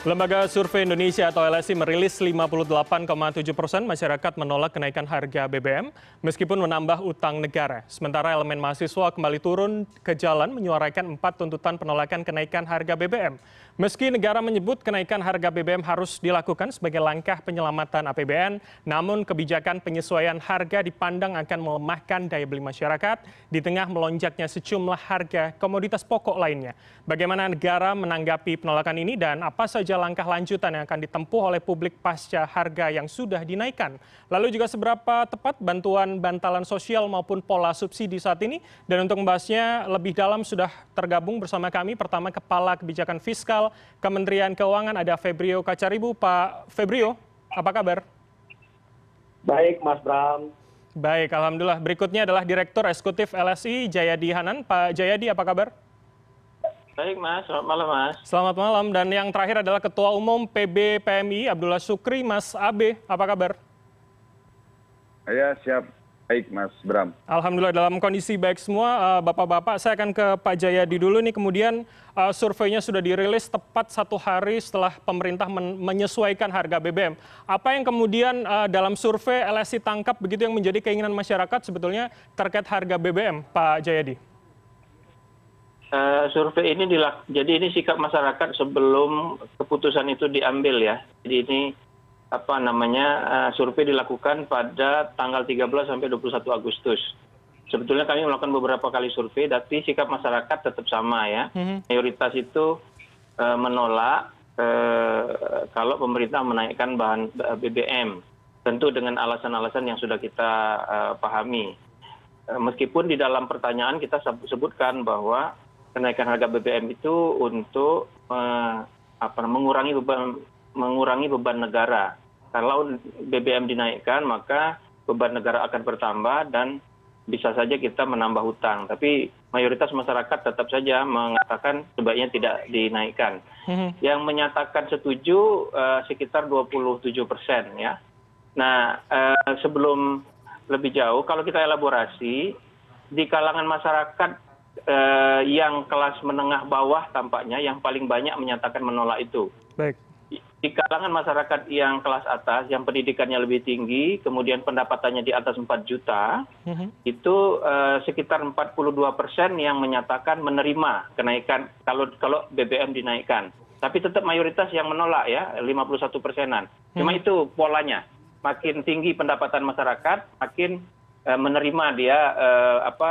Lembaga Survei Indonesia atau LSI merilis 58,7 persen masyarakat menolak kenaikan harga BBM meskipun menambah utang negara. Sementara elemen mahasiswa kembali turun ke jalan menyuarakan empat tuntutan penolakan kenaikan harga BBM. Meski negara menyebut kenaikan harga BBM harus dilakukan sebagai langkah penyelamatan APBN, namun kebijakan penyesuaian harga dipandang akan melemahkan daya beli masyarakat di tengah melonjaknya sejumlah harga komoditas pokok lainnya. Bagaimana negara menanggapi penolakan ini dan apa saja langkah lanjutan yang akan ditempuh oleh publik pasca harga yang sudah dinaikkan? Lalu juga seberapa tepat bantuan bantalan sosial maupun pola subsidi saat ini? Dan untuk membahasnya lebih dalam sudah tergabung bersama kami pertama Kepala Kebijakan Fiskal Kementerian Keuangan ada Febrio Kacaribu. Pak Febrio, apa kabar? Baik, Mas Bram. Baik, Alhamdulillah. Berikutnya adalah Direktur Eksekutif LSI Jayadi Hanan. Pak Jayadi, apa kabar? Baik, Mas. Selamat malam, Mas. Selamat malam. Dan yang terakhir adalah Ketua Umum PB PMI Abdullah Sukri, Mas Abe. Apa kabar? Ya, siap. Baik, Mas Bram. Alhamdulillah dalam kondisi baik semua, eh, Bapak-Bapak. Saya akan ke Pak Jayadi dulu nih. Kemudian uh, surveinya sudah dirilis tepat satu hari setelah pemerintah men menyesuaikan harga BBM. Apa yang kemudian uh, dalam survei LSI tangkap begitu yang menjadi keinginan masyarakat sebetulnya terkait harga BBM, Pak Jayadi? Uh, survei ini dilak jadi ini sikap masyarakat sebelum keputusan itu diambil ya. Jadi ini apa namanya uh, survei dilakukan pada tanggal 13 sampai 21 Agustus. Sebetulnya kami melakukan beberapa kali survei, tapi sikap masyarakat tetap sama ya. Mm-hmm. Mayoritas itu uh, menolak uh, kalau pemerintah menaikkan bahan BBM, tentu dengan alasan-alasan yang sudah kita pahami. Meskipun di dalam pertanyaan kita sebutkan bahwa kenaikan harga BBM itu untuk apa, mengurangi beban mengurangi beban negara. Kalau BBM dinaikkan, maka beban negara akan bertambah dan bisa saja kita menambah hutang. Tapi mayoritas masyarakat tetap saja mengatakan sebaiknya tidak dinaikkan. Hmm. Yang menyatakan setuju uh, sekitar 27 persen ya. Nah uh, sebelum lebih jauh, kalau kita elaborasi di kalangan masyarakat uh, yang kelas menengah bawah tampaknya yang paling banyak menyatakan menolak itu. Baik di kalangan masyarakat yang kelas atas yang pendidikannya lebih tinggi kemudian pendapatannya di atas empat juta mhm. itu uh, sekitar 42 persen yang menyatakan menerima kenaikan kalau kalau BBM dinaikkan. Tapi tetap mayoritas yang menolak ya 51 persenan. Cuma mhm. itu polanya. Makin tinggi pendapatan masyarakat makin uh, menerima dia uh, apa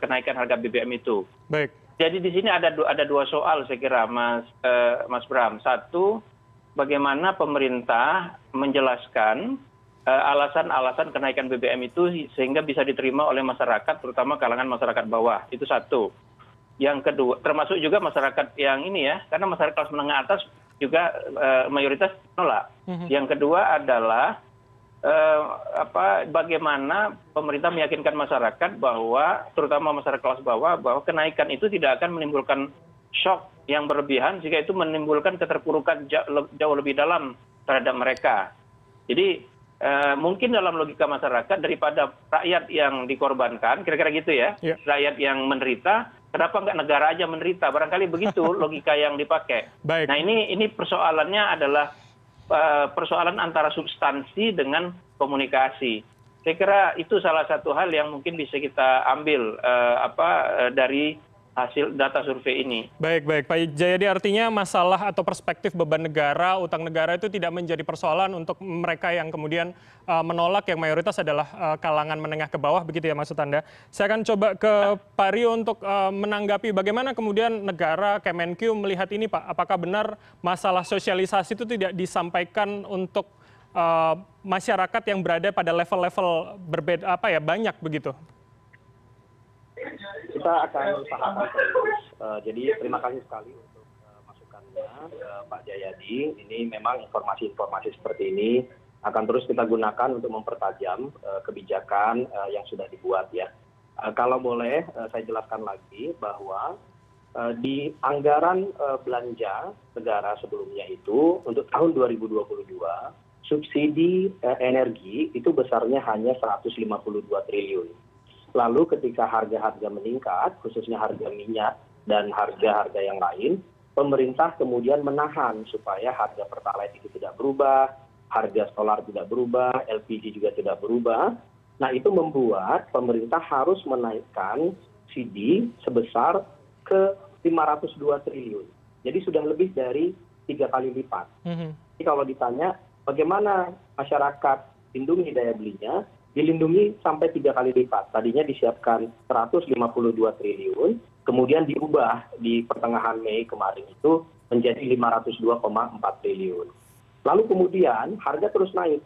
kenaikan harga BBM itu. Baik. Jadi di sini ada ada dua soal saya kira mas mas Bram. Satu bagaimana pemerintah menjelaskan eh, alasan alasan kenaikan bbm itu sehingga bisa diterima oleh masyarakat terutama kalangan masyarakat bawah. Itu satu. Yang kedua termasuk juga masyarakat yang ini ya karena masyarakat kelas menengah atas juga uh, mayoritas menolak. Mm-hmm. yang kedua adalah uh, apa bagaimana pemerintah meyakinkan masyarakat bahwa terutama masyarakat kelas bawah bahwa kenaikan itu tidak akan menimbulkan shock yang berlebihan sehingga itu menimbulkan keterpurukan jauh lebih dalam terhadap mereka. Jadi eh, mungkin dalam logika masyarakat daripada rakyat yang dikorbankan, kira-kira gitu ya, ya, rakyat yang menderita, kenapa nggak negara aja menderita? Barangkali begitu logika yang dipakai. Baik. Nah ini ini persoalannya adalah uh, persoalan antara substansi dengan komunikasi. Saya kira itu salah satu hal yang mungkin bisa kita ambil uh, apa uh, dari hasil data survei ini. Baik, baik. Pak Jayadi, artinya masalah atau perspektif beban negara, utang negara itu tidak menjadi persoalan untuk mereka yang kemudian uh, menolak yang mayoritas adalah uh, kalangan menengah ke bawah, begitu ya maksud Anda. Saya akan coba ke Pak Rio untuk uh, menanggapi bagaimana kemudian negara Kemenq melihat ini Pak. Apakah benar masalah sosialisasi itu tidak disampaikan untuk uh, masyarakat yang berada pada level-level berbeda apa ya banyak begitu kita akan usahakan terus. Uh, jadi terima kasih sekali untuk uh, masukannya uh, Pak Jayadi. Ini memang informasi-informasi seperti ini akan terus kita gunakan untuk mempertajam uh, kebijakan uh, yang sudah dibuat ya. Uh, kalau boleh uh, saya jelaskan lagi bahwa uh, di anggaran uh, belanja negara sebelumnya itu untuk tahun 2022 subsidi uh, energi itu besarnya hanya 152 triliun lalu ketika harga harga meningkat khususnya harga minyak dan harga harga yang lain pemerintah kemudian menahan supaya harga pertalite itu tidak berubah, harga solar tidak berubah, LPG juga tidak berubah. Nah itu membuat pemerintah harus menaikkan CD sebesar ke 502 triliun. Jadi sudah lebih dari tiga kali lipat. Jadi kalau ditanya bagaimana masyarakat lindungi daya belinya, dilindungi sampai tiga kali lipat. Tadinya disiapkan 152 triliun, kemudian diubah di pertengahan Mei kemarin itu menjadi 502,4 triliun. Lalu kemudian harga terus naik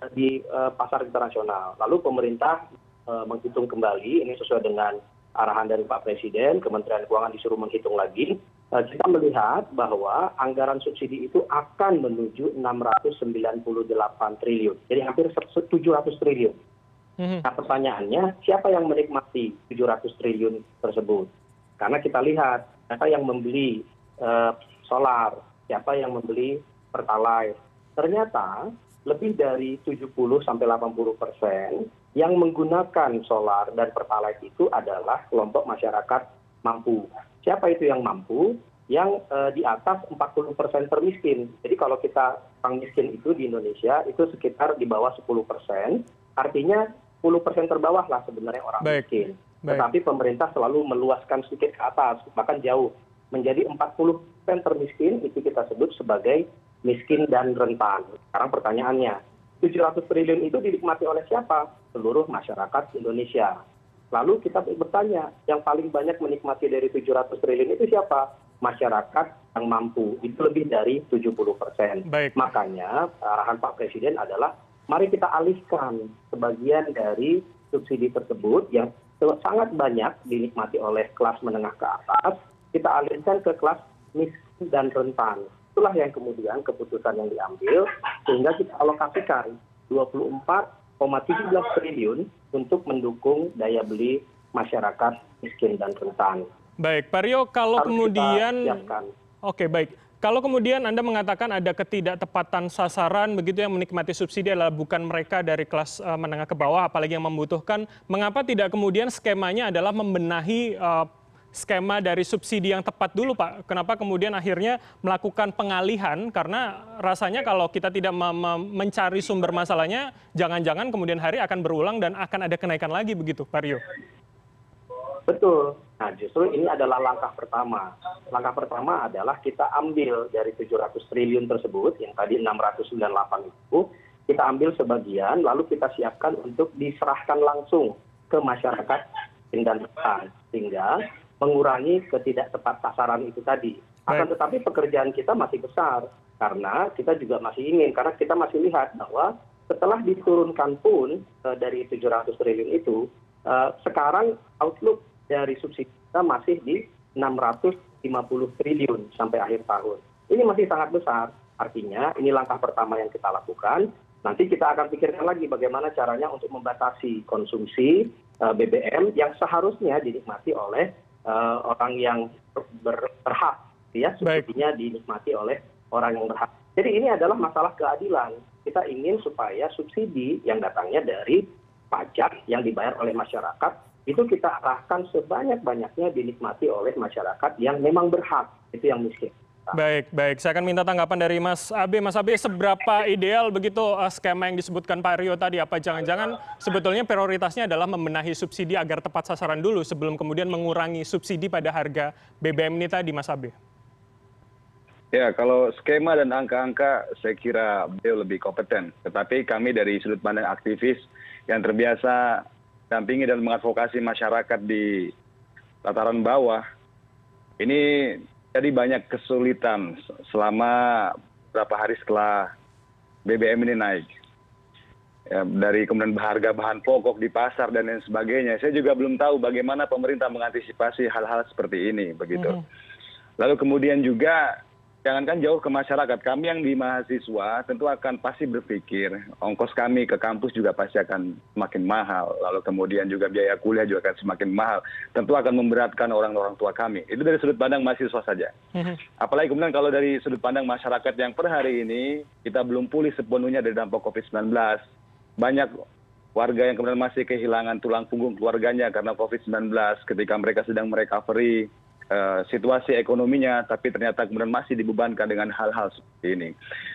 eh, di uh, pasar internasional. Lalu pemerintah uh, menghitung kembali, ini sesuai dengan arahan dari Pak Presiden, Kementerian Keuangan disuruh menghitung lagi. Uh, kita melihat bahwa anggaran subsidi itu akan menuju 698 triliun. Jadi hampir 700 triliun. Nah pertanyaannya, siapa yang menikmati 700 triliun tersebut? Karena kita lihat siapa yang membeli uh, solar, siapa yang membeli pertalite. Ternyata lebih dari 70 sampai 80 persen yang menggunakan solar dan pertalite itu adalah kelompok masyarakat mampu. Siapa itu yang mampu? Yang uh, di atas 40 persen termiskin. Jadi kalau kita orang miskin itu di Indonesia itu sekitar di bawah 10 persen. Artinya 10 persen terbawah lah sebenarnya orang Baik. miskin tetapi pemerintah selalu meluaskan sedikit ke atas bahkan jauh menjadi 40 persen termiskin itu kita sebut sebagai miskin dan rentan sekarang pertanyaannya 700 triliun itu dinikmati oleh siapa seluruh masyarakat Indonesia lalu kita bertanya yang paling banyak menikmati dari 700 triliun itu siapa? Masyarakat yang mampu. Itu lebih dari 70 persen. Makanya arahan Pak Presiden adalah mari kita alihkan sebagian dari subsidi tersebut yang sangat banyak dinikmati oleh kelas menengah ke atas kita alihkan ke kelas miskin dan rentan. Itulah yang kemudian keputusan yang diambil sehingga kita alokasikan 24,17 triliun untuk mendukung daya beli masyarakat miskin dan rentan. Baik, Pak Rio, kalau Harus kemudian Oke, baik. Kalau kemudian Anda mengatakan ada ketidaktepatan sasaran begitu yang menikmati subsidi adalah bukan mereka dari kelas uh, menengah ke bawah, apalagi yang membutuhkan, mengapa tidak kemudian skemanya adalah membenahi uh, skema dari subsidi yang tepat dulu Pak? Kenapa kemudian akhirnya melakukan pengalihan? Karena rasanya kalau kita tidak mencari sumber masalahnya, jangan-jangan kemudian hari akan berulang dan akan ada kenaikan lagi begitu, Pak Rio? Betul. Nah, justru ini adalah langkah pertama. Langkah pertama adalah kita ambil dari 700 triliun tersebut, yang tadi 698 itu, kita ambil sebagian, lalu kita siapkan untuk diserahkan langsung ke masyarakat dan sehingga mengurangi ketidaktepat sasaran itu tadi. Akan tetapi pekerjaan kita masih besar, karena kita juga masih ingin, karena kita masih lihat bahwa setelah diturunkan pun uh, dari 700 triliun itu, uh, sekarang outlook dari subsidi kita masih di 650 triliun sampai akhir tahun. Ini masih sangat besar. Artinya ini langkah pertama yang kita lakukan. Nanti kita akan pikirkan lagi bagaimana caranya untuk membatasi konsumsi eh, BBM yang seharusnya dinikmati oleh orang yang ber berhak, ya subsidinya dinikmati oleh orang yang berhak. Jadi ini adalah masalah keadilan. Kita ingin supaya subsidi yang datangnya dari pajak yang dibayar oleh masyarakat itu kita arahkan sebanyak banyaknya dinikmati oleh masyarakat yang memang berhak itu yang miskin Baik, baik. Saya akan minta tanggapan dari Mas Abe. Mas Abe, seberapa ideal begitu uh, skema yang disebutkan Pak Rio tadi? Apa jangan-jangan sebetulnya prioritasnya adalah membenahi subsidi agar tepat sasaran dulu sebelum kemudian mengurangi subsidi pada harga BBM ini tadi, Mas Abe? Ya, kalau skema dan angka-angka saya kira beliau lebih kompeten. Tetapi kami dari sudut pandang aktivis yang terbiasa dampingi dan mengadvokasi masyarakat di tataran bawah ini jadi banyak kesulitan selama beberapa hari setelah BBM ini naik. Ya, dari kemudian harga bahan pokok di pasar dan lain sebagainya. Saya juga belum tahu bagaimana pemerintah mengantisipasi hal-hal seperti ini begitu. Mm -hmm. Lalu kemudian juga jangankan jauh ke masyarakat kami yang di mahasiswa tentu akan pasti berpikir ongkos kami ke kampus juga pasti akan semakin mahal. Lalu kemudian juga biaya kuliah juga akan semakin mahal. Tentu akan memberatkan orang orang tua kami. Itu dari sudut pandang mahasiswa saja. Mhm. apalagi kemudian kalau dari sudut pandang masyarakat yang per hari ini kita belum pulih sepenuhnya dari dampak COVID-19 banyak warga yang kemudian masih kehilangan tulang punggung keluarganya karena COVID-19 ketika mereka sedang merecovery situasi ekonominya tapi ternyata kemudian masih dibebankan dengan hal hal seperti ini.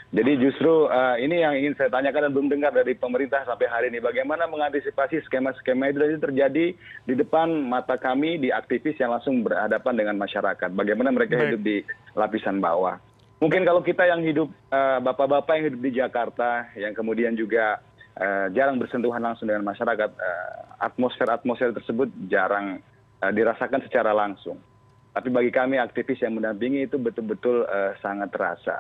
Jadi justru eh, ini yang ingin saya tanyakan dan belum dengar dari pemerintah sampai hari ini. Bagaimana mengantisipasi skema skema itu tadi terjadi di depan mata kami di aktivis yang langsung berhadapan dengan masyarakat? Bagaimana mereka Baik. hidup di lapisan bawah? Mungkin kalau kita yang hidup eh, bapak-bapak yang hidup di Jakarta yang kemudian juga eh, jarang bersentuhan langsung dengan masyarakat eh, atmosfer atmosfer tersebut jarang eh, dirasakan secara langsung tapi bagi kami aktivis yang mendampingi itu betul betul eh, sangat terasa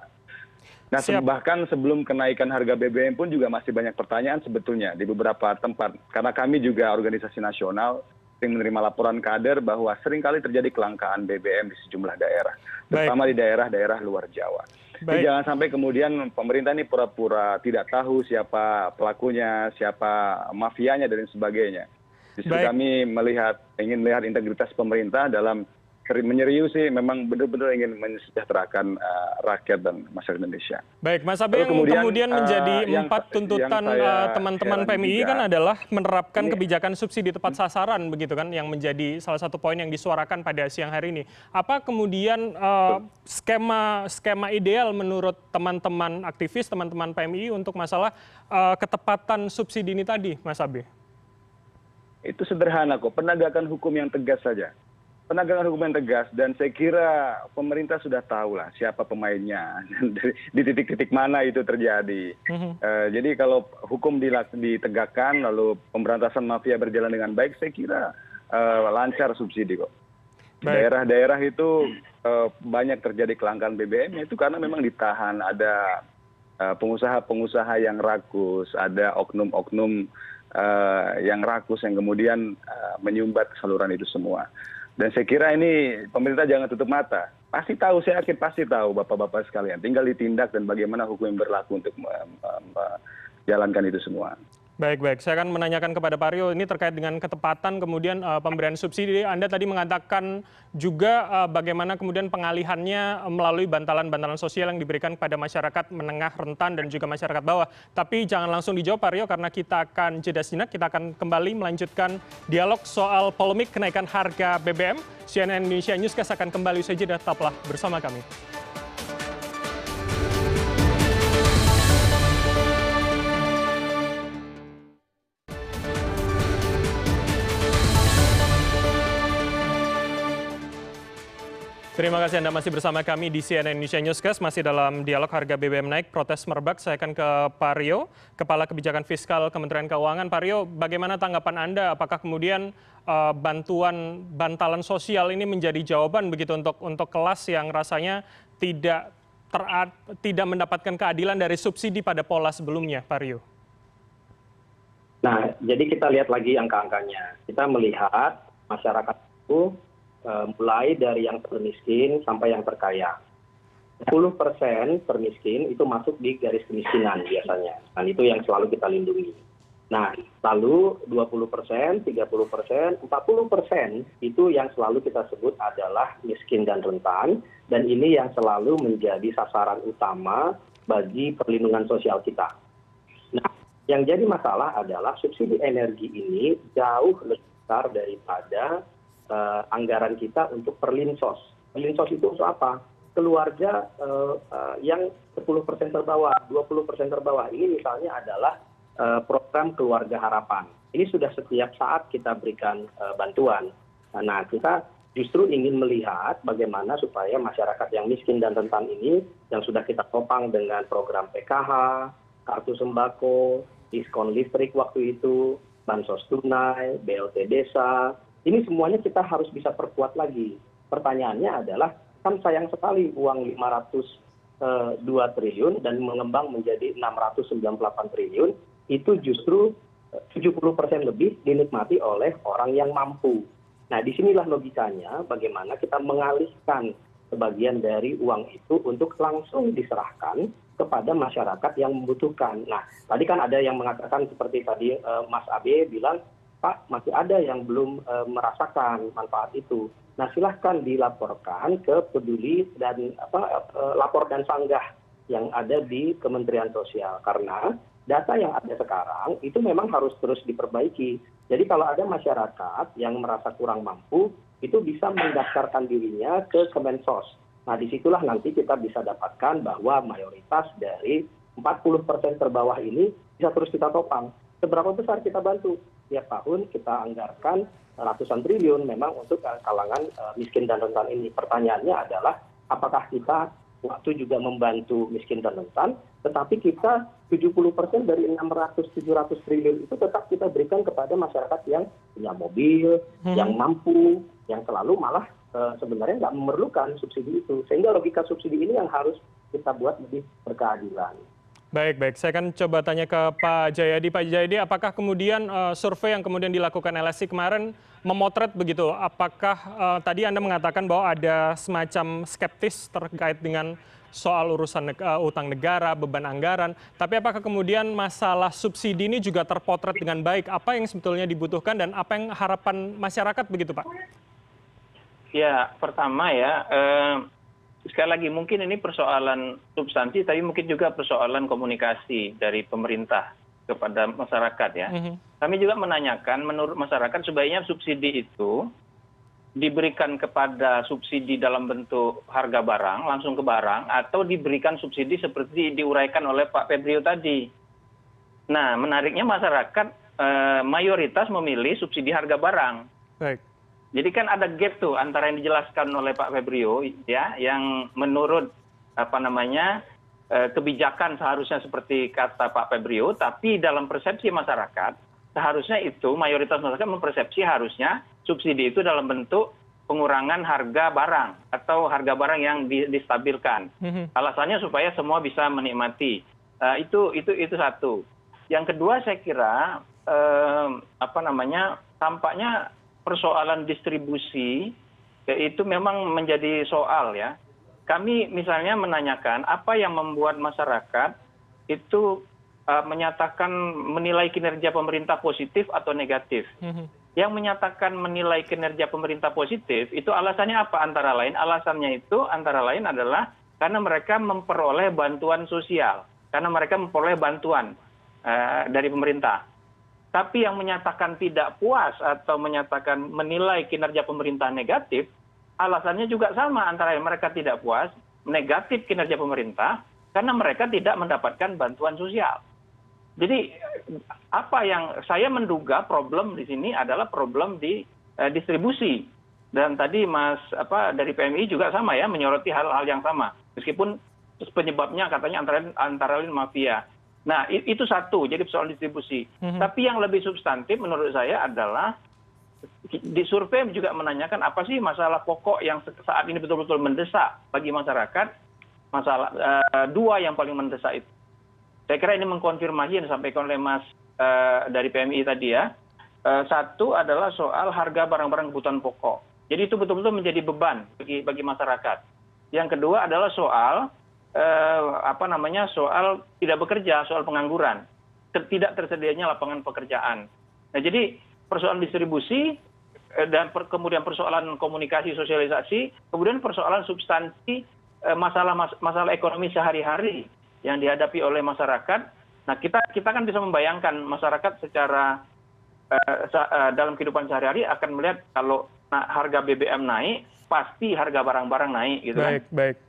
nah Siap. bahkan sebelum kenaikan harga bbm pun juga masih banyak pertanyaan sebetulnya di beberapa tempat karena kami juga organisasi nasional sering menerima laporan kader bahwa sering kali terjadi kelangkaan bbm di sejumlah daerah Baik. terutama di daerah-daerah luar Jawa. Jadi jangan sampai kemudian pemerintah ini pura-pura tidak tahu siapa pelakunya, siapa mafianya dan sebagainya. Justru Baik. kami melihat ingin melihat integritas pemerintah dalam menyeriusi memang benar-benar ingin mensejahterakan eh, rakyat dan masyarakat Indonesia. Baik, Mas Abe Lalu yang kemudian, kemudian eh, menjadi yang- empat tuntutan eh, teman-teman heran PMI juga, kan adalah menerapkan ini- kebijakan subsidi tepat sasaran begitu kan yang menjadi salah satu poin yang disuarakan pada siang hari ini. Apa kemudian eh, skema skema ideal menurut teman-teman aktivis, teman-teman PMI untuk masalah eh, ketepatan subsidi ini tadi, Mas Abe? itu sederhana kok penegakan hukum yang tegas saja penegakan hukum yang tegas dan saya kira pemerintah sudah tahu lah siapa pemainnya. Di titik-titik mana itu terjadi. Mhm. Eh, jadi kalau hukum ditegakkan lalu pemberantasan mafia berjalan dengan baik saya kira eh, lancar subsidi kok. Daerah-daerah itu eh, banyak terjadi kelangkaan BBM itu karena memang ditahan. Ada pengusaha-pengusaha yang rakus, ada oknum-oknum yang rakus yang kemudian menyumbat saluran itu semua. Dan saya kira ini pemerintah jangan tutup mata. Pasti tahu, saya yakin pasti tahu bapak-bapak sekalian. Tinggal ditindak dan bagaimana hukum yang berlaku untuk me- me- menjalankan itu semua. Baik, baik. Saya akan menanyakan kepada Pak Rio ini terkait dengan ketepatan kemudian eh, pemberian subsidi. Anda tadi mengatakan juga eh, bagaimana kemudian pengalihannya eh, melalui bantalan-bantalan sosial yang diberikan kepada masyarakat menengah rentan dan juga masyarakat bawah. Tapi jangan langsung dijawab Pak Rio karena kita akan jeda sejenak. Kita akan kembali melanjutkan dialog soal polemik kenaikan harga BBM. CNN Indonesia Newscast akan kembali usai jeda. Tetaplah bersama kami. Terima kasih Anda masih bersama kami di CNN Indonesia Newscast, masih dalam dialog harga BBM naik, protes merebak. Saya akan ke Pak Rio, Kepala Kebijakan Fiskal Kementerian Keuangan. Pak Rio, bagaimana tanggapan Anda? Apakah kemudian eh, bantuan bantalan sosial ini menjadi jawaban begitu untuk untuk kelas yang rasanya tidak terat, tidak mendapatkan keadilan dari subsidi pada pola sebelumnya, Pak Rio? Nah, jadi kita lihat lagi angka-angkanya. Kita melihat masyarakat itu mulai dari yang termiskin sampai yang terkaya. 10 persen termiskin itu masuk di garis kemiskinan biasanya. Dan itu yang selalu kita lindungi. Nah, lalu 20 persen, 30 persen, 40 persen itu yang selalu kita sebut adalah miskin dan rentan. Dan ini yang selalu menjadi sasaran utama bagi perlindungan sosial kita. Nah, yang jadi masalah adalah subsidi energi ini jauh lebih besar daripada eh, anggaran kita untuk perlinsos. Perlinsos itu untuk apa? Keluarga eh, eh, yang 10% terbawah, 20% terbawah. Ini misalnya adalah eh, program keluarga harapan. Ini sudah setiap saat kita berikan eh, bantuan. Nah, kita justru ingin melihat bagaimana supaya masyarakat yang miskin dan rentan ini yang sudah kita topang dengan program PKH, kartu sembako, diskon listrik waktu itu, bansos tunai, BLT desa. Ini semuanya kita harus bisa perkuat lagi. Pertanyaannya adalah, kan sayang sekali uang 502 triliun dan mengembang menjadi 698 triliun, itu justru eh, 70 persen lebih dinikmati oleh orang yang mampu. Nah, di sinilah logikanya bagaimana kita mengalihkan sebagian dari uang itu untuk langsung diserahkan kepada masyarakat yang membutuhkan. Nah, tadi kan ada yang mengatakan seperti tadi eh, Mas Abe bilang, Pak masih ada yang belum eh, merasakan manfaat itu. Nah, silahkan dilaporkan ke peduli dan eh, lapor dan sanggah yang ada di Kementerian Sosial. Karena data yang ada sekarang itu memang harus terus diperbaiki. Jadi kalau ada masyarakat yang merasa kurang mampu itu bisa mendaftarkan dirinya ke kemensos. Nah di situlah nanti kita bisa dapatkan bahwa mayoritas dari 40 persen terbawah ini bisa terus kita topang. Seberapa besar kita bantu tiap tahun kita anggarkan ratusan triliun memang untuk kalangan miskin dan rentan ini. Pertanyaannya adalah apakah kita waktu juga membantu miskin dan rentan tetapi kita 70 persen dari 600 700 triliun itu tetap kita berikan kepada masyarakat yang punya mobil yang mampu yang selalu malah sebenarnya nggak memerlukan subsidi itu. Sehingga logika subsidi ini yang harus kita buat lebih berkeadilan baik baik. Saya akan coba tanya ke pak jayadi. Pak jayadi apakah kemudian survei yang kemudian dilakukan lsi kemarin memotret begitu? Apakah tadi anda mengatakan bahwa ada semacam skeptis terkait dengan soal urusan utang negara beban anggaran tapi apakah kemudian masalah subsidi ini juga terpotret dengan baik? Apa yang sebetulnya dibutuhkan dan apa yang harapan masyarakat begitu pak? Ya pertama ya sekali lagi mungkin ini persoalan substansi tapi mungkin juga persoalan komunikasi dari pemerintah kepada masyarakat ya. Kami juga menanyakan menurut masyarakat sebaiknya subsidi itu diberikan kepada subsidi dalam bentuk harga barang langsung ke barang atau diberikan subsidi seperti diuraikan oleh pak febrio tadi. Nah menariknya masyarakat mayoritas memilih subsidi harga barang. Baik jadi kan ada gap tuh antara yang dijelaskan oleh pak febrio ya yang menurut apa namanya kebijakan seharusnya seperti kata pak febrio tapi dalam persepsi masyarakat seharusnya itu mayoritas masyarakat mempersepsi harusnya subsidi itu dalam bentuk pengurangan harga barang atau harga barang yang distabilkan. Alasannya supaya semua bisa menikmati. Itu itu itu satu. Yang kedua saya kira apa namanya tampaknya persoalan distribusi itu memang menjadi soal ya. Kami misalnya menanyakan apa yang membuat masyarakat itu menyatakan menilai kinerja pemerintah positif atau negatif? Yang menyatakan menilai kinerja pemerintah positif itu alasannya apa? Antara lain alasannya itu antara lain adalah karena mereka memperoleh bantuan sosial. Karena mereka memperoleh bantuan dari pemerintah tapi yang menyatakan tidak puas atau menyatakan menilai kinerja pemerintah negatif alasannya juga sama. Antara lain mereka tidak puas negatif kinerja pemerintah karena mereka tidak mendapatkan bantuan sosial. Jadi apa yang saya menduga problem di sini adalah problem di distribusi. Dan tadi mas apa dari pmi juga sama ya menyoroti hal hal yang sama. Meskipun penyebabnya katanya antara lain mafia nah itu satu jadi soal distribusi. Tapi yang lebih substantif menurut saya adalah di survei juga menanyakan apa sih masalah pokok yang saat ini betul betul mendesak bagi masyarakat masalah dua yang paling mendesak itu. Saya kira ini mengkonfirmasi yang disampaikan oleh mas dari pmi tadi ya. Satu adalah soal harga barang barang kebutuhan pokok. Jadi itu betul betul menjadi beban bagi bagi masyarakat. Yang kedua adalah soal apa namanya soal tidak bekerja soal pengangguran. Tidak tersedianya lapangan pekerjaan. Nah jadi persoalan distribusi dan kemudian persoalan komunikasi sosialisasi kemudian persoalan substansi masalah masalah ekonomi sehari hari yang dihadapi oleh masyarakat. Nah kita kita kan bisa membayangkan masyarakat secara dalam kehidupan sehari hari akan melihat kalau harga bbm naik pasti harga barang barang naik gitu kan.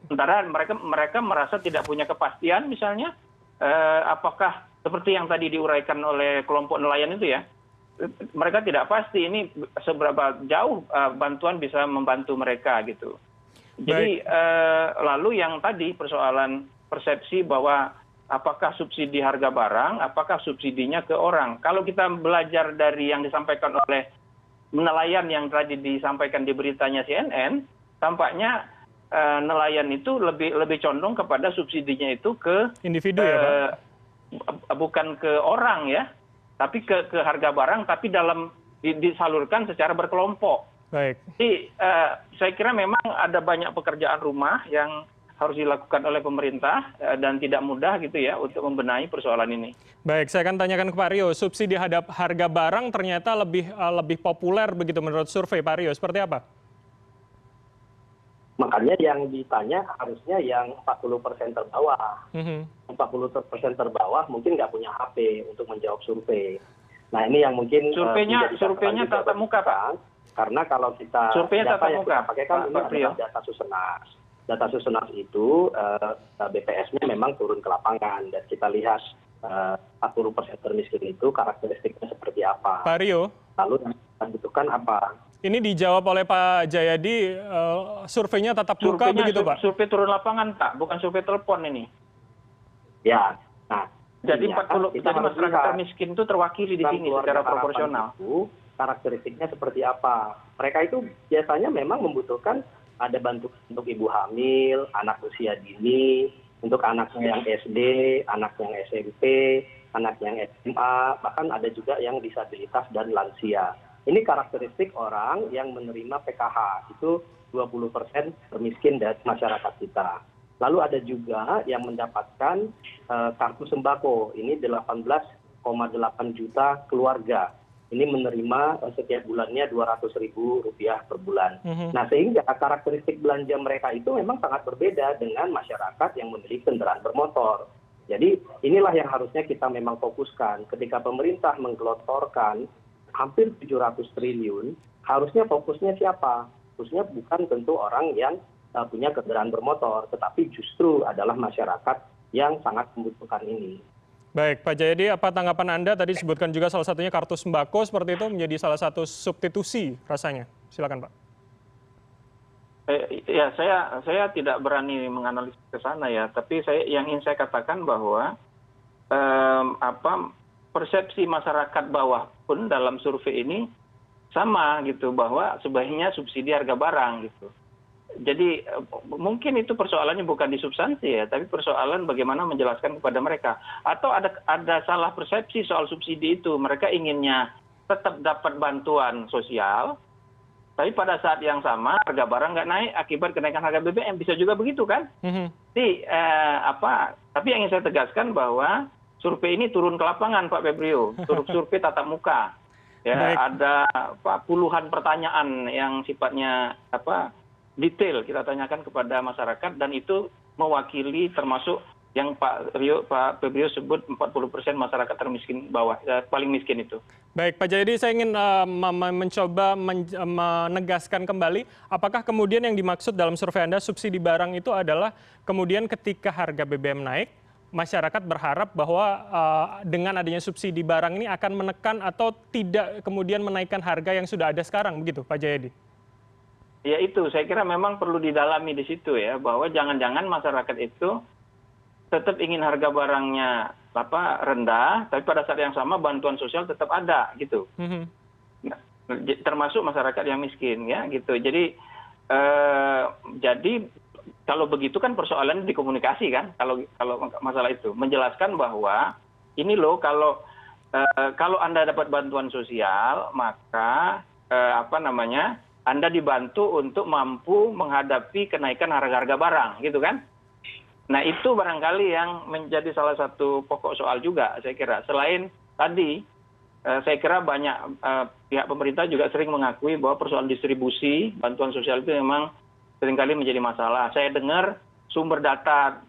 Sementara mereka mereka merasa tidak punya kepastian misalnya apakah seperti yang tadi diuraikan oleh kelompok nelayan itu ya mereka tidak pasti ini seberapa jauh bantuan bisa membantu mereka gitu. Jadi lalu yang tadi persoalan persepsi bahwa apakah subsidi harga barang apakah subsidinya ke orang. Kalau kita belajar dari yang disampaikan oleh nelayan yang tadi disampaikan di beritanya cnn tampaknya nelayan itu lebih lebih condong kepada subsidinya itu ke individu ya Pak? bukan ke orang ya tapi ke ke harga barang tapi dalam disalurkan secara berkelompok baik jadi saya kira memang ada banyak pekerjaan rumah yang harus dilakukan oleh pemerintah dan tidak mudah gitu ya untuk membenahi persoalan ini. Baik, saya akan tanyakan ke Pak Rio, subsidi hadap harga barang ternyata lebih lebih populer begitu menurut survei Pak Rio, seperti apa? Makanya yang ditanya harusnya yang 40 persen terbawah. 40 persen terbawah mungkin nggak punya HP untuk menjawab survei. nah ini yang mungkin surveinya surveinya tatap muka pak karena kalau kita surveinya tatap muka pakai kan ini adalah data susenas data susenas itu BPS-nya memang turun ke lapangan dan kita lihat 40 persen termiskin itu karakteristiknya seperti apa. Pak Rio. Lalu yang kita butuhkan apa? Ini dijawab oleh Pak Jayadi, uh, surveinya tatap muka begitu Pak? Survei turun lapangan Pak, bukan survei telepon ini. Ya, nah. Jadi 40, jadi masyarakat termiskin itu terwakili di sini secara proporsional. Itu, karakteristiknya seperti apa? Mereka itu biasanya memang membutuhkan ada bantuan untuk ibu hamil, anak usia dini, untuk anak yang sd anak yang smp anak yang sma bahkan ada juga yang disabilitas dan lansia. Ini karakteristik orang yang menerima pkh itu 20 persen termiskin dari masyarakat kita. Lalu ada juga yang mendapatkan kartu sembako ini 18,8 juta keluarga ini menerima setiap bulannya dua ratus ribu rupiah per bulan. Nah sehingga karakteristik belanja mereka itu memang sangat berbeda dengan masyarakat yang memiliki kendaraan bermotor. Jadi inilah yang harusnya kita memang fokuskan. Ketika pemerintah menggelotorkan hampir 700 triliun, harusnya fokusnya siapa? Fokusnya bukan tentu orang yang punya kendaraan bermotor, tetapi justru adalah masyarakat yang sangat membutuhkan ini. Baik, Pak Jayadi, apa tanggapan Anda tadi disebutkan juga salah satunya kartu sembako seperti itu menjadi salah satu substitusi rasanya. Silakan, Pak. Eh, ya, saya saya tidak berani menganalisis ke sana ya, tapi saya yang ingin saya katakan bahwa eh, apa persepsi masyarakat bawah pun dalam survei ini sama gitu bahwa sebaiknya subsidi harga barang gitu jadi mungkin itu persoalannya bukan di substansi ya tapi persoalan bagaimana menjelaskan kepada mereka. Atau ada ada salah persepsi soal subsidi itu. Mereka inginnya tetap dapat bantuan sosial tapi pada saat yang sama harga barang nggak naik akibat kenaikan harga BBM bisa juga begitu kan? Jadi eh, apa tapi yang ingin saya tegaskan bahwa survei ini turun ke lapangan Pak Febrio. Survei tatap muka. Ya Baik. ada apa, puluhan pertanyaan yang sifatnya apa detail kita tanyakan kepada masyarakat dan itu mewakili termasuk yang Pak Rio, Pak Febrio sebut 40 persen masyarakat termiskin bawah, eh, paling miskin itu. Baik, Pak Jayadi, saya ingin uh, mencoba men menegaskan kembali, apakah kemudian yang dimaksud dalam survei Anda subsidi barang itu adalah kemudian ketika harga BBM naik, masyarakat berharap bahwa uh, dengan adanya subsidi barang ini akan menekan atau tidak kemudian menaikkan harga yang sudah ada sekarang, begitu, Pak Jayadi? Ya itu. Saya kira memang perlu didalami di situ ya bahwa jangan jangan masyarakat itu tetap ingin harga barangnya apa rendah tapi pada saat yang sama bantuan sosial tetap ada gitu. Nah, termasuk masyarakat yang miskin ya gitu. Jadi eh, jadi kalau begitu kan persoalannya dikomunikasi kan kalau kalau masalah itu. Menjelaskan bahwa ini loh kalau eh, kalau anda dapat bantuan sosial maka eh, apa namanya anda dibantu untuk mampu menghadapi kenaikan harga harga barang gitu kan? Nah itu barangkali yang menjadi salah satu pokok soal juga saya kira. Selain tadi eh, saya kira banyak eh, pihak pemerintah juga sering mengakui bahwa persoalan distribusi bantuan sosial itu memang sering kali menjadi masalah. Saya dengar sumber data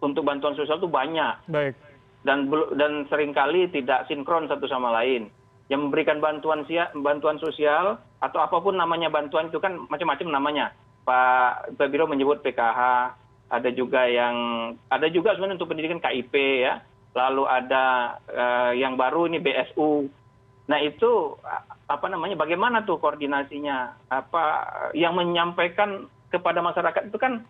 untuk bantuan sosial itu banyak. Baik. dan dan sering kali tidak sinkron satu sama lain. Yang memberikan bantuan bantuan sosial atau apa pun namanya bantuan itu kan macam-macam namanya. Pak biro menyebut pkh ada juga yang ada juga sebenarnya untuk pendidikan kip ya. Lalu ada uh, yang baru ini bsu nah itu apa namanya bagaimana tuh koordinasinya? Apa yang menyampaikan kepada masyarakat itu kan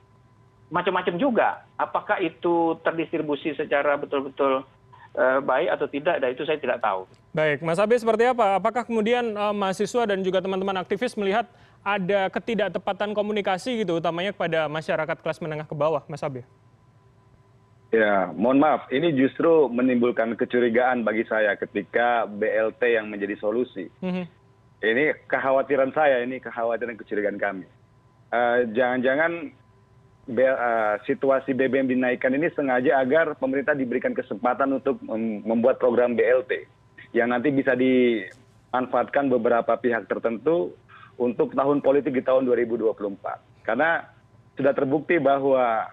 macam-macam juga. Apakah itu terdistribusi secara betul-betul Eh, baik atau tidak, dan itu saya tidak tahu. Baik, Mas Abe seperti apa? Apakah kemudian uh, mahasiswa dan juga teman-teman aktivis melihat ada ketidaktepatan komunikasi gitu, utamanya kepada masyarakat kelas menengah ke bawah, Mas Abe? Ya, mohon maaf, ini justru menimbulkan kecurigaan bagi saya ketika BLT yang menjadi solusi. Mm -hmm. Ini kekhawatiran saya, ini kekhawatiran kecurigaan kami. Eh, jangan-jangan uh, Eh, situasi bbm dinaikkan ini sengaja agar pemerintah diberikan kesempatan untuk membuat program blt yang nanti bisa dimanfaatkan beberapa pihak tertentu untuk tahun politik di tahun 2024 karena sudah terbukti bahwa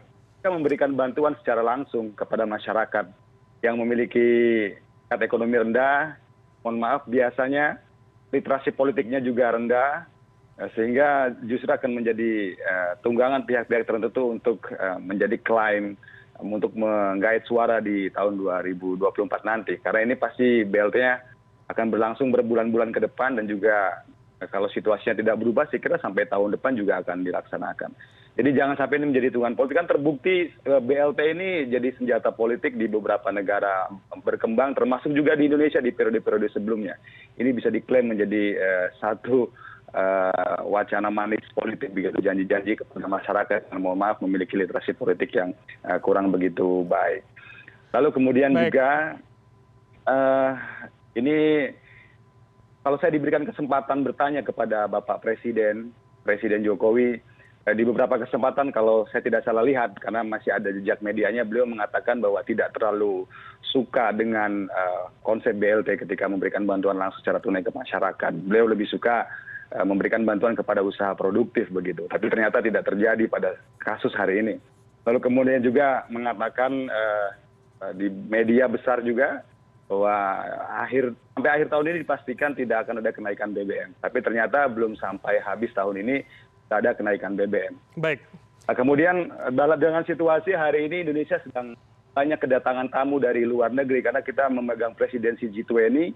kita memberikan bantuan secara langsung kepada masyarakat yang memiliki ekonomi rendah. Mohon maaf biasanya literasi politiknya juga rendah. eh, sehingga justru akan menjadi eh, tunggangan pihak-pihak tertentu untuk eh, menjadi klaim untuk menggait suara di tahun 2024 nanti. Karena ini pasti BLT-nya akan berlangsung berbulan-bulan ke depan dan juga kalau situasinya tidak berubah saya kira sampai tahun depan juga akan dilaksanakan. Jadi jangan sampai ini menjadi tunggangan politik. Kan terbukti eh, blt ini jadi senjata politik di beberapa negara berkembang termasuk juga di indonesia di periode periode sebelumnya. Ini bisa diklaim menjadi eh, satu eh, wacana manis politik begitu janji-janji kepada masyarakat yang mohon maaf memiliki literasi politik yang kurang begitu baik lalu kemudian juga ini kalau saya diberikan kesempatan bertanya kepada bapak presiden presiden jokowi Eh, di beberapa kesempatan kalau saya tidak salah lihat karena masih ada jejak medianya beliau mengatakan bahwa tidak terlalu suka dengan uh, konsep BLT ketika memberikan bantuan langsung secara tunai ke masyarakat. Beliau lebih suka memberikan bantuan kepada usaha produktif begitu. Tapi ternyata tidak terjadi pada kasus hari ini. Lalu kemudian juga mengatakan uh, di media besar juga bahwa akhir sampai akhir tahun ini dipastikan tidak akan ada kenaikan BBM. Tapi ternyata belum sampai habis tahun ini ada kenaikan bbm. baik nah, kemudian dengan situasi hari ini indonesia sedang banyak kedatangan tamu dari luar negeri karena kita memegang presidensi G20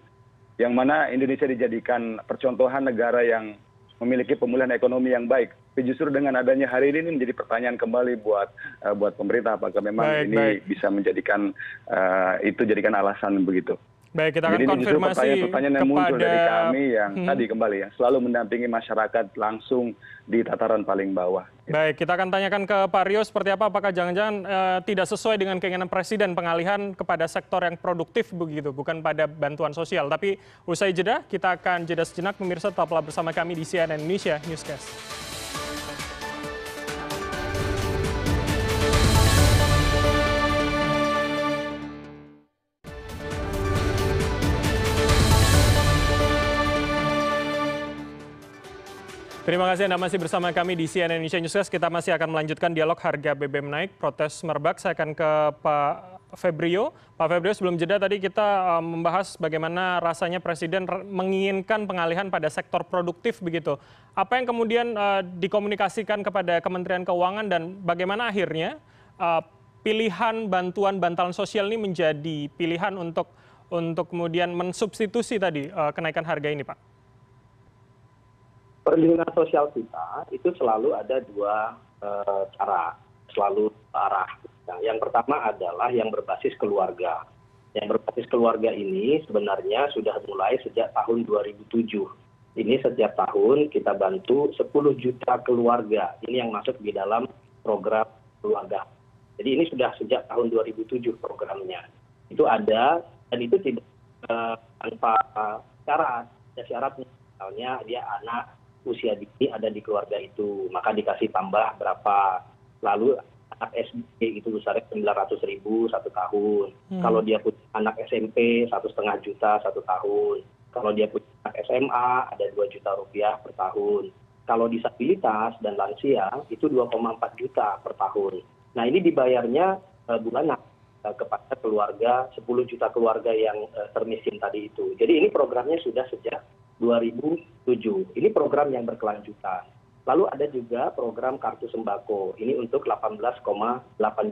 yang mana Indonesia dijadikan percontohan negara yang memiliki pemulihan ekonomi yang baik. Tapi justru dengan adanya hari ini, ini menjadi pertanyaan kembali buat uh, buat pemerintah apakah memang baik, ini baik. bisa menjadikan uh, itu jadikan alasan begitu. Baik, kita akan Jadi konfirmasi pertanyaan, pertanyaan yang kepada... muncul dari kami yang hmm. tadi kembali ya, selalu mendampingi masyarakat langsung di tataran paling bawah. Baik, kita akan tanyakan ke Pak Rio seperti apa, apakah jangan-jangan uh, tidak sesuai dengan keinginan Presiden pengalihan kepada sektor yang produktif begitu, bukan pada bantuan sosial. Tapi usai jeda, kita akan jeda sejenak, pemirsa tetaplah bersama kami di CNN Indonesia Newscast. Terima kasih Anda masih bersama kami di CNN Indonesia Newscast. Kita masih akan melanjutkan dialog harga BBM naik, protes merebak. Saya akan ke Pak Febrio. Pak Febrio, sebelum jeda tadi kita uh, membahas bagaimana rasanya Presiden menginginkan pengalihan pada sektor produktif begitu. Apa yang kemudian uh, dikomunikasikan kepada Kementerian Keuangan dan bagaimana akhirnya uh, pilihan bantuan bantalan sosial ini menjadi pilihan untuk untuk kemudian mensubstitusi tadi kenaikan harga ini, Pak? Perlindungan sosial kita itu selalu ada dua eh, cara selalu arah. Nah, yang pertama adalah yang berbasis keluarga. Yang berbasis keluarga ini sebenarnya sudah mulai sejak tahun 2007 ini setiap tahun kita bantu 10 juta keluarga. Ini yang masuk di dalam program keluarga. Jadi ini sudah sejak tahun 2007 programnya. Itu ada dan itu tidak uh, tanpa syarat. Ada syaratnya misalnya dia anak usia dini ada di keluarga itu. Maka dikasih tambah berapa lalu anak SD itu besarnya sembilan ratus ribu satu tahun. Hmm. kalau dia punya anak SMP satu setengah juta satu tahun. Kalau dia punya anak SMA ada dua juta rupiah per tahun. Kalau disabilitas dan lansia itu dua empat juta per tahun. Nah ini dibayarnya uh, bulanan uh, kepada keluarga sepuluh juta keluarga yang uh, termiskin tadi itu. Jadi ini programnya sudah sejak 2007. Ini program yang berkelanjutan. Lalu ada juga program kartu sembako. Ini untuk 18,8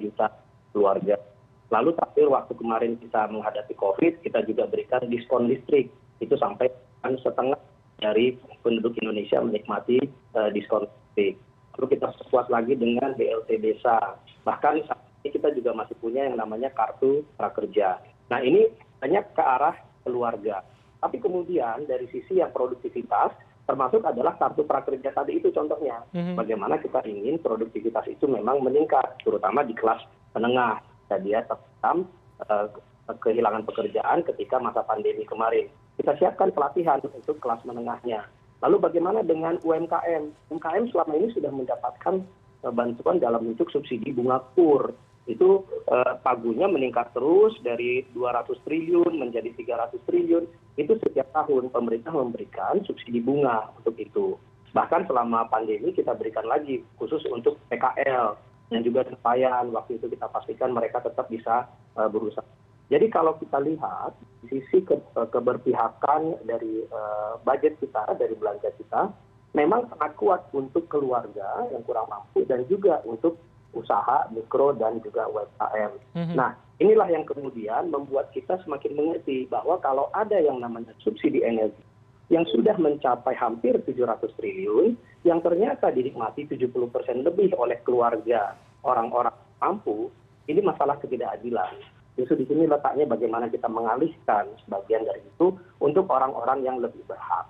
juta keluarga. Lalu terakhir waktu kemarin kita menghadapi COVID, kita juga berikan diskon listrik. Itu sampai setengah dari penduduk Indonesia menikmati uh, diskon listrik. Lalu kita perkuat lagi dengan BLT desa. Bahkan saat ini kita juga masih punya yang namanya kartu prakerja. Nah ini banyak ke arah keluarga tapi kemudian dari sisi yang produktivitas termasuk adalah kartu prakerja tadi itu contohnya. Mhm. bagaimana kita ingin produktivitas itu memang meningkat terutama di kelas menengah. Dan dia tertam uh, kehilangan pekerjaan ketika masa pandemi kemarin. Kita siapkan pelatihan untuk kelas menengahnya. Lalu bagaimana dengan UMKM UMKM selama ini sudah mendapatkan uh, bantuan dalam bentuk subsidi bunga kur itu eh, pagunya meningkat terus dari 200 triliun menjadi 300 triliun. Itu setiap tahun pemerintah memberikan subsidi bunga untuk itu. Bahkan selama pandemi kita berikan lagi khusus untuk PKL dan juga nelayan waktu itu kita pastikan mereka tetap bisa uh, berusaha. Jadi kalau kita lihat sisi ke, keberpihakan dari uh, budget kita dari belanja kita memang sangat kuat untuk keluarga yang kurang mampu dan juga untuk usaha mikro dan juga umkm. Mm-hmm. Nah inilah yang kemudian membuat kita semakin mengerti bahwa kalau ada yang namanya subsidi energi yang sudah mencapai hampir 700 triliun yang ternyata dinikmati 70 persen lebih oleh keluarga orang-orang mampu ini masalah ketidakadilan justru di sini letaknya bagaimana kita mengalihkan sebagian dari itu untuk orang orang yang lebih berhak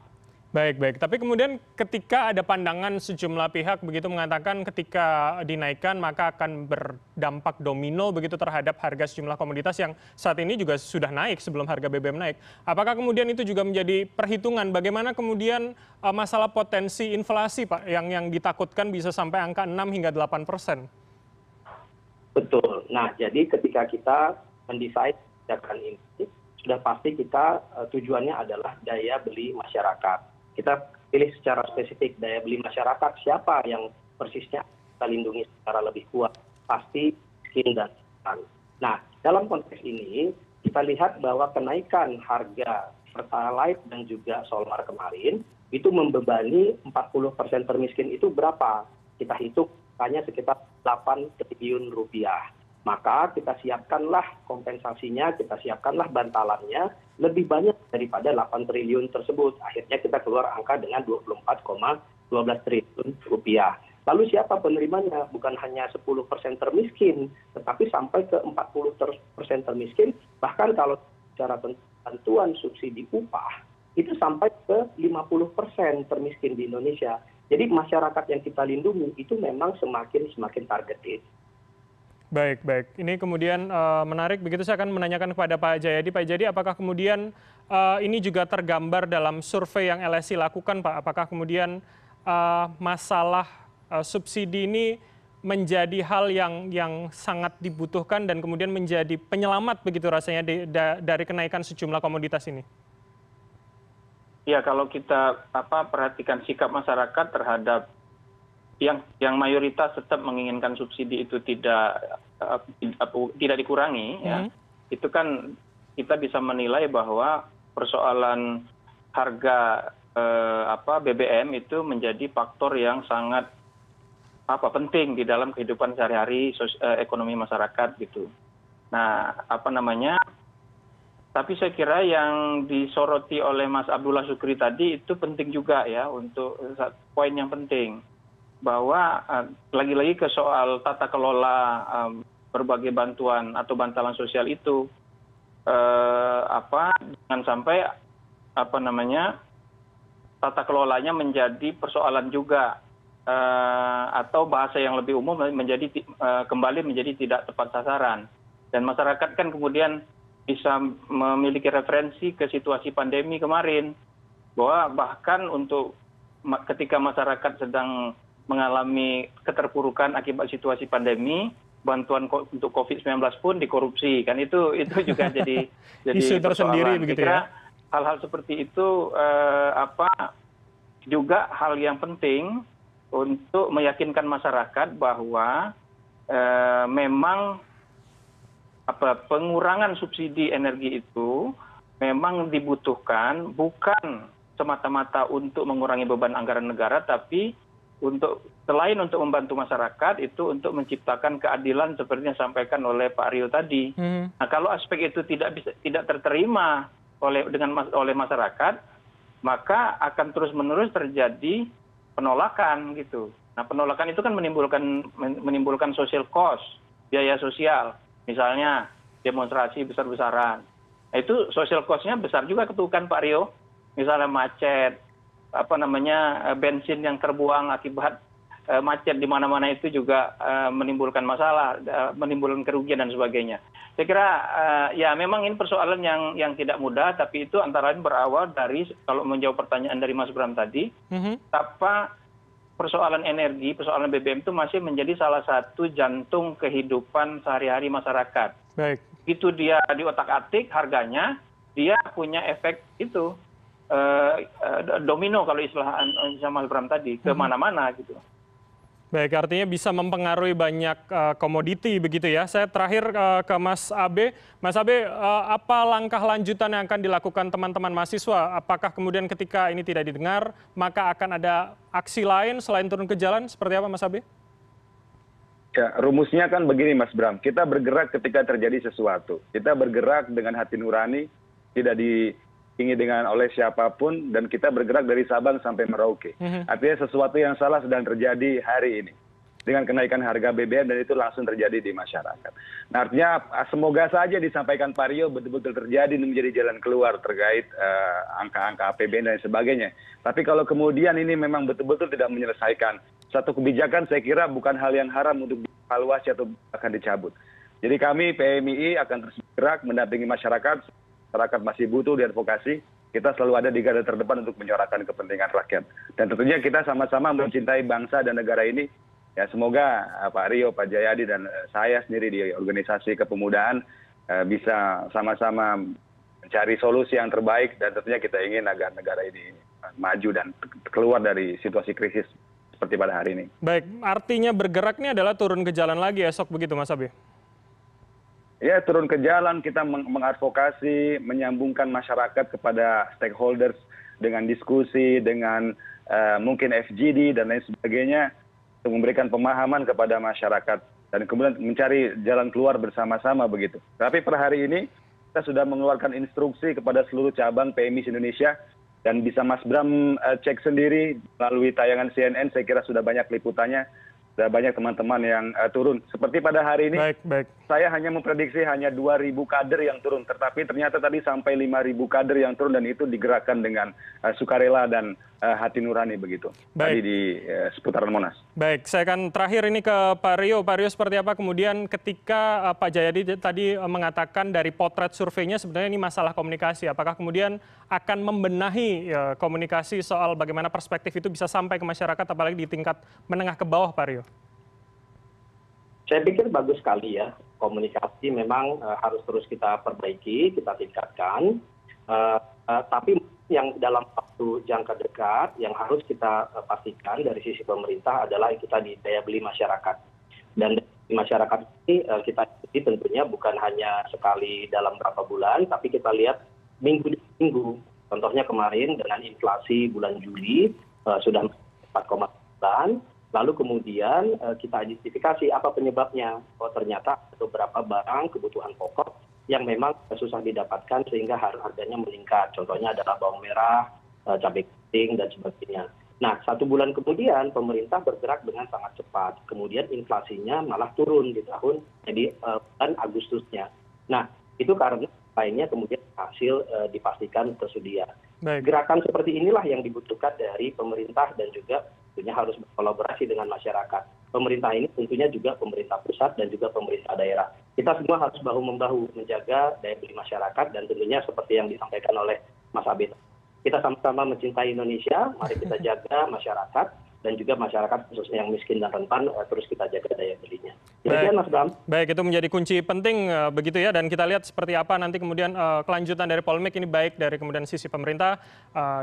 baik baik. Tapi kemudian ketika ada pandangan sejumlah pihak begitu mengatakan ketika dinaikkan maka akan berdampak domino begitu terhadap harga sejumlah komoditas yang saat ini juga sudah naik sebelum harga BBM naik. Apakah kemudian itu juga menjadi perhitungan? Bagaimana kemudian uh, masalah potensi inflasi Pak yang yang ditakutkan bisa sampai angka 6 hingga 8 persen? Betul. Nah jadi ketika kita mendesain kebijakan ini sudah pasti kita uh, tujuannya adalah daya beli masyarakat kita pilih secara spesifik daya beli masyarakat siapa yang persisnya kita lindungi secara lebih kuat pasti miskin dan rentan. Nah dalam konteks ini kita lihat bahwa kenaikan harga pertalite dan juga solar kemarin itu membebani 40 persen termiskin itu berapa? Kita hitung hanya sekitar 8 triliun rupiah maka kita siapkanlah kompensasinya kita siapkanlah bantalannya lebih banyak daripada 8 triliun tersebut. Akhirnya kita keluar angka dengan 24,12 triliun rupiah. Lalu siapa penerimanya? Bukan hanya 10 persen termiskin tetapi sampai ke 40 persen termiskin. Bahkan kalau secara bantuan subsidi upah itu sampai ke 50 persen termiskin di Indonesia. Jadi masyarakat yang kita lindungi itu memang semakin semakin targeted baik baik. Ini kemudian uh, menarik. Begitu saya akan menanyakan kepada pak jayadi. Pak jayadi apakah kemudian uh, ini juga tergambar dalam survei yang lsi lakukan pak? Apakah kemudian uh, masalah uh, subsidi ini menjadi hal yang yang sangat dibutuhkan dan kemudian menjadi penyelamat begitu rasanya di, da, dari kenaikan sejumlah komoditas ini? Ya kalau kita apa perhatikan sikap masyarakat terhadap yang yang mayoritas tetap menginginkan subsidi itu tidak tidak dikurangi ya hmm. itu kan kita bisa menilai bahwa persoalan harga apa BBM itu menjadi faktor yang sangat apa penting di dalam kehidupan sehari-hari uh, ekonomi masyarakat gitu. Nah, apa namanya? Tapi saya kira yang disoroti oleh Mas Abdullah Sukri tadi itu penting juga ya untuk poin yang penting bahwa eh, lagi lagi ke soal tata kelola berbagai bantuan atau bantalan sosial itu eh, jangan sampai tata kelolanya menjadi persoalan juga eh, atau bahasa yang lebih umum menjadi kembali menjadi tidak tepat sasaran. Dan masyarakat kan kemudian bisa memiliki referensi ke situasi pandemi kemarin bahwa bahkan untuk ketika masyarakat sedang mengalami keterpurukan akibat situasi pandemi bantuan untuk covid 19 pun dikorupsi. Kan itu itu juga jadi jadi isu tersendiri begitu ya? hal-hal seperti itu eh, apa juga hal yang penting untuk meyakinkan masyarakat bahwa eh, memang apa pengurangan subsidi energi itu memang dibutuhkan bukan semata-mata untuk mengurangi beban anggaran negara tapi untuk selain untuk membantu masyarakat itu untuk menciptakan keadilan seperti yang disampaikan oleh Pak Rio tadi. Hmm. Nah, kalau aspek itu tidak bisa tidak terterima oleh dengan oleh masyarakat, maka akan terus-menerus terjadi penolakan gitu. Nah, penolakan itu kan menimbulkan menimbulkan social cost, biaya sosial. Misalnya demonstrasi besar-besaran. Nah, itu social cost-nya besar juga ketukan Pak Rio. Misalnya macet, apa namanya eh, bensin yang terbuang akibat eh, macet di mana mana itu juga eh, menimbulkan masalah menimbulkan kerugian dan sebagainya. Saya kira ya memang ini persoalan yang yang tidak mudah tapi itu antara lain berawal dari kalau menjawab pertanyaan dari Mas Bram tadi mm-hmm. apa persoalan energi persoalan BBM itu masih menjadi salah satu jantung kehidupan sehari-hari masyarakat. Baik. Itu dia di otak atik harganya dia punya efek itu domino kalau istilah Mas Bram tadi ke mhm. gitu. Baik, artinya bisa mempengaruhi banyak uh, komoditi begitu ya. Saya terakhir uh, ke Mas Abe. Mas Abe, uh, apa langkah lanjutan yang akan dilakukan teman-teman mahasiswa? Apakah kemudian ketika ini tidak didengar, maka akan ada aksi lain selain turun ke jalan? Seperti apa Mas Abe? Ya, rumusnya kan begini Mas Bram. Kita bergerak ketika terjadi sesuatu. Kita bergerak dengan hati nurani, tidak di ingin dengan oleh siapa pun dan kita bergerak dari Sabang sampai Merauke. Mhm. Artinya sesuatu yang salah sedang terjadi hari ini dengan kenaikan harga BBM dan itu langsung terjadi di masyarakat. Nah, artinya ah, semoga saja disampaikan Pak Rio betul-betul terjadi menjadi jalan keluar terkait uh, angka-angka APBN dan sebagainya. Tapi kalau kemudian ini memang betul-betul tidak menyelesaikan satu kebijakan, saya kira bukan hal yang haram untuk dievaluasi atau akan dicabut. Jadi kami PMI akan terus bergerak mendampingi masyarakat masyarakat masih butuh diadvokasi kita selalu ada di garda terdepan untuk menyuarakan kepentingan rakyat dan tentunya kita sama sama mencintai bangsa dan negara ini ya semoga eh, Pak Rio Pak Jayadi dan eh, saya sendiri di organisasi kepemudaan eh, bisa sama-sama mencari solusi yang terbaik dan tentunya kita ingin agar negara ini maju dan keluar dari situasi krisis seperti pada hari ini. Baik, artinya bergerak ini adalah turun ke jalan lagi esok begitu Mas Abi? Ya turun ke jalan kita mengadvokasi menyambungkan masyarakat kepada stakeholders dengan diskusi dengan uh, mungkin fgd dan lain sebagainya untuk memberikan pemahaman kepada masyarakat dan kemudian mencari jalan keluar bersama-sama begitu. Tapi per hari ini kita sudah mengeluarkan instruksi kepada seluruh cabang PMI Indonesia dan bisa Mas Bram uh, cek sendiri melalui tayangan CNN saya kira sudah banyak liputannya sudah banyak teman teman yang uh, turun seperti pada hari ini baik, baik. saya hanya memprediksi hanya 2.000 kader yang turun tetapi ternyata tadi sampai 5.000 kader yang turun dan itu digerakkan dengan uh, sukarela dan uh, hati nurani begitu baik. tadi di uh, seputaran Monas. Baik, saya akan terakhir ini ke Pak Rio. Pak Rio seperti apa kemudian ketika uh, Pak Jayadi tadi uh, mengatakan dari potret surveinya sebenarnya ini masalah komunikasi. Apakah kemudian akan membenahi uh, komunikasi soal bagaimana perspektif itu bisa sampai ke masyarakat apalagi di tingkat menengah ke bawah Pak Rio? Saya pikir bagus sekali ya komunikasi memang uh, harus terus kita perbaiki kita tingkatkan. Uh, uh, tapi yang dalam waktu jangka dekat yang harus kita pastikan dari sisi pemerintah adalah kita di daya beli masyarakat. Dan di masyarakat ini kita ikuti tentunya bukan hanya sekali dalam berapa bulan tapi kita lihat minggu demi minggu. Contohnya kemarin dengan inflasi bulan Juli sudah 4,9 lalu kemudian eh, kita identifikasi apa penyebabnya. Oh ternyata beberapa barang kebutuhan pokok yang memang susah didapatkan sehingga harganya meningkat. Contohnya adalah bawang merah eh, cabai keriting dan sebagainya. Nah satu bulan kemudian pemerintah bergerak dengan sangat cepat. Kemudian inflasinya malah turun di tahun jadi eh, bulan Agustusnya. Nah itu karena lainnya kemudian hasil dipastikan tersedia. Gerakan seperti inilah yang dibutuhkan dari pemerintah dan juga tentunya harus berkolaborasi dengan masyarakat. Pemerintah ini tentunya juga pemerintah pusat dan juga pemerintah daerah. Kita semua harus bahu membahu menjaga daya beli masyarakat dan tentunya seperti yang disampaikan oleh mas abid. Kita sama sama mencintai indonesia mari kita jaga masyarakat dan juga masyarakat khususnya yang miskin dan rentan eh, terus kita jaga daya belinya. Baik. Mas Bram. Baik, itu menjadi kunci penting uh, begitu ya dan kita lihat seperti apa nanti kemudian uh, kelanjutan dari polemik ini baik dari kemudian sisi pemerintah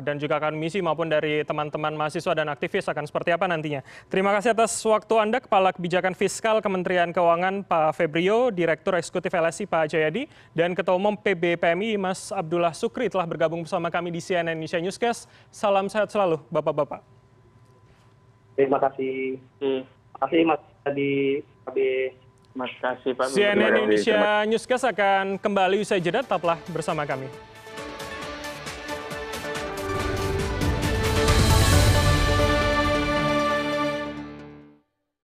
dan juga akan misi maupun dari teman-teman mahasiswa dan aktivis akan seperti apa nantinya. Terima kasih atas waktu Anda Kepala Kebijakan Fiskal Kementerian Keuangan Pak Febrio, Direktur Eksekutif LSI Pak Jayadi dan Ketua Umum PBPMI Mas Abdullah Sukri telah bergabung bersama kami di CNN Indonesia Newscast. Salam sehat selalu Bapak-bapak. Terima kasih. Terima kasih Mas di KB. Terima kasih Pak. CNN Indonesia Newscast akan kembali usai jeda, tetaplah bersama kami.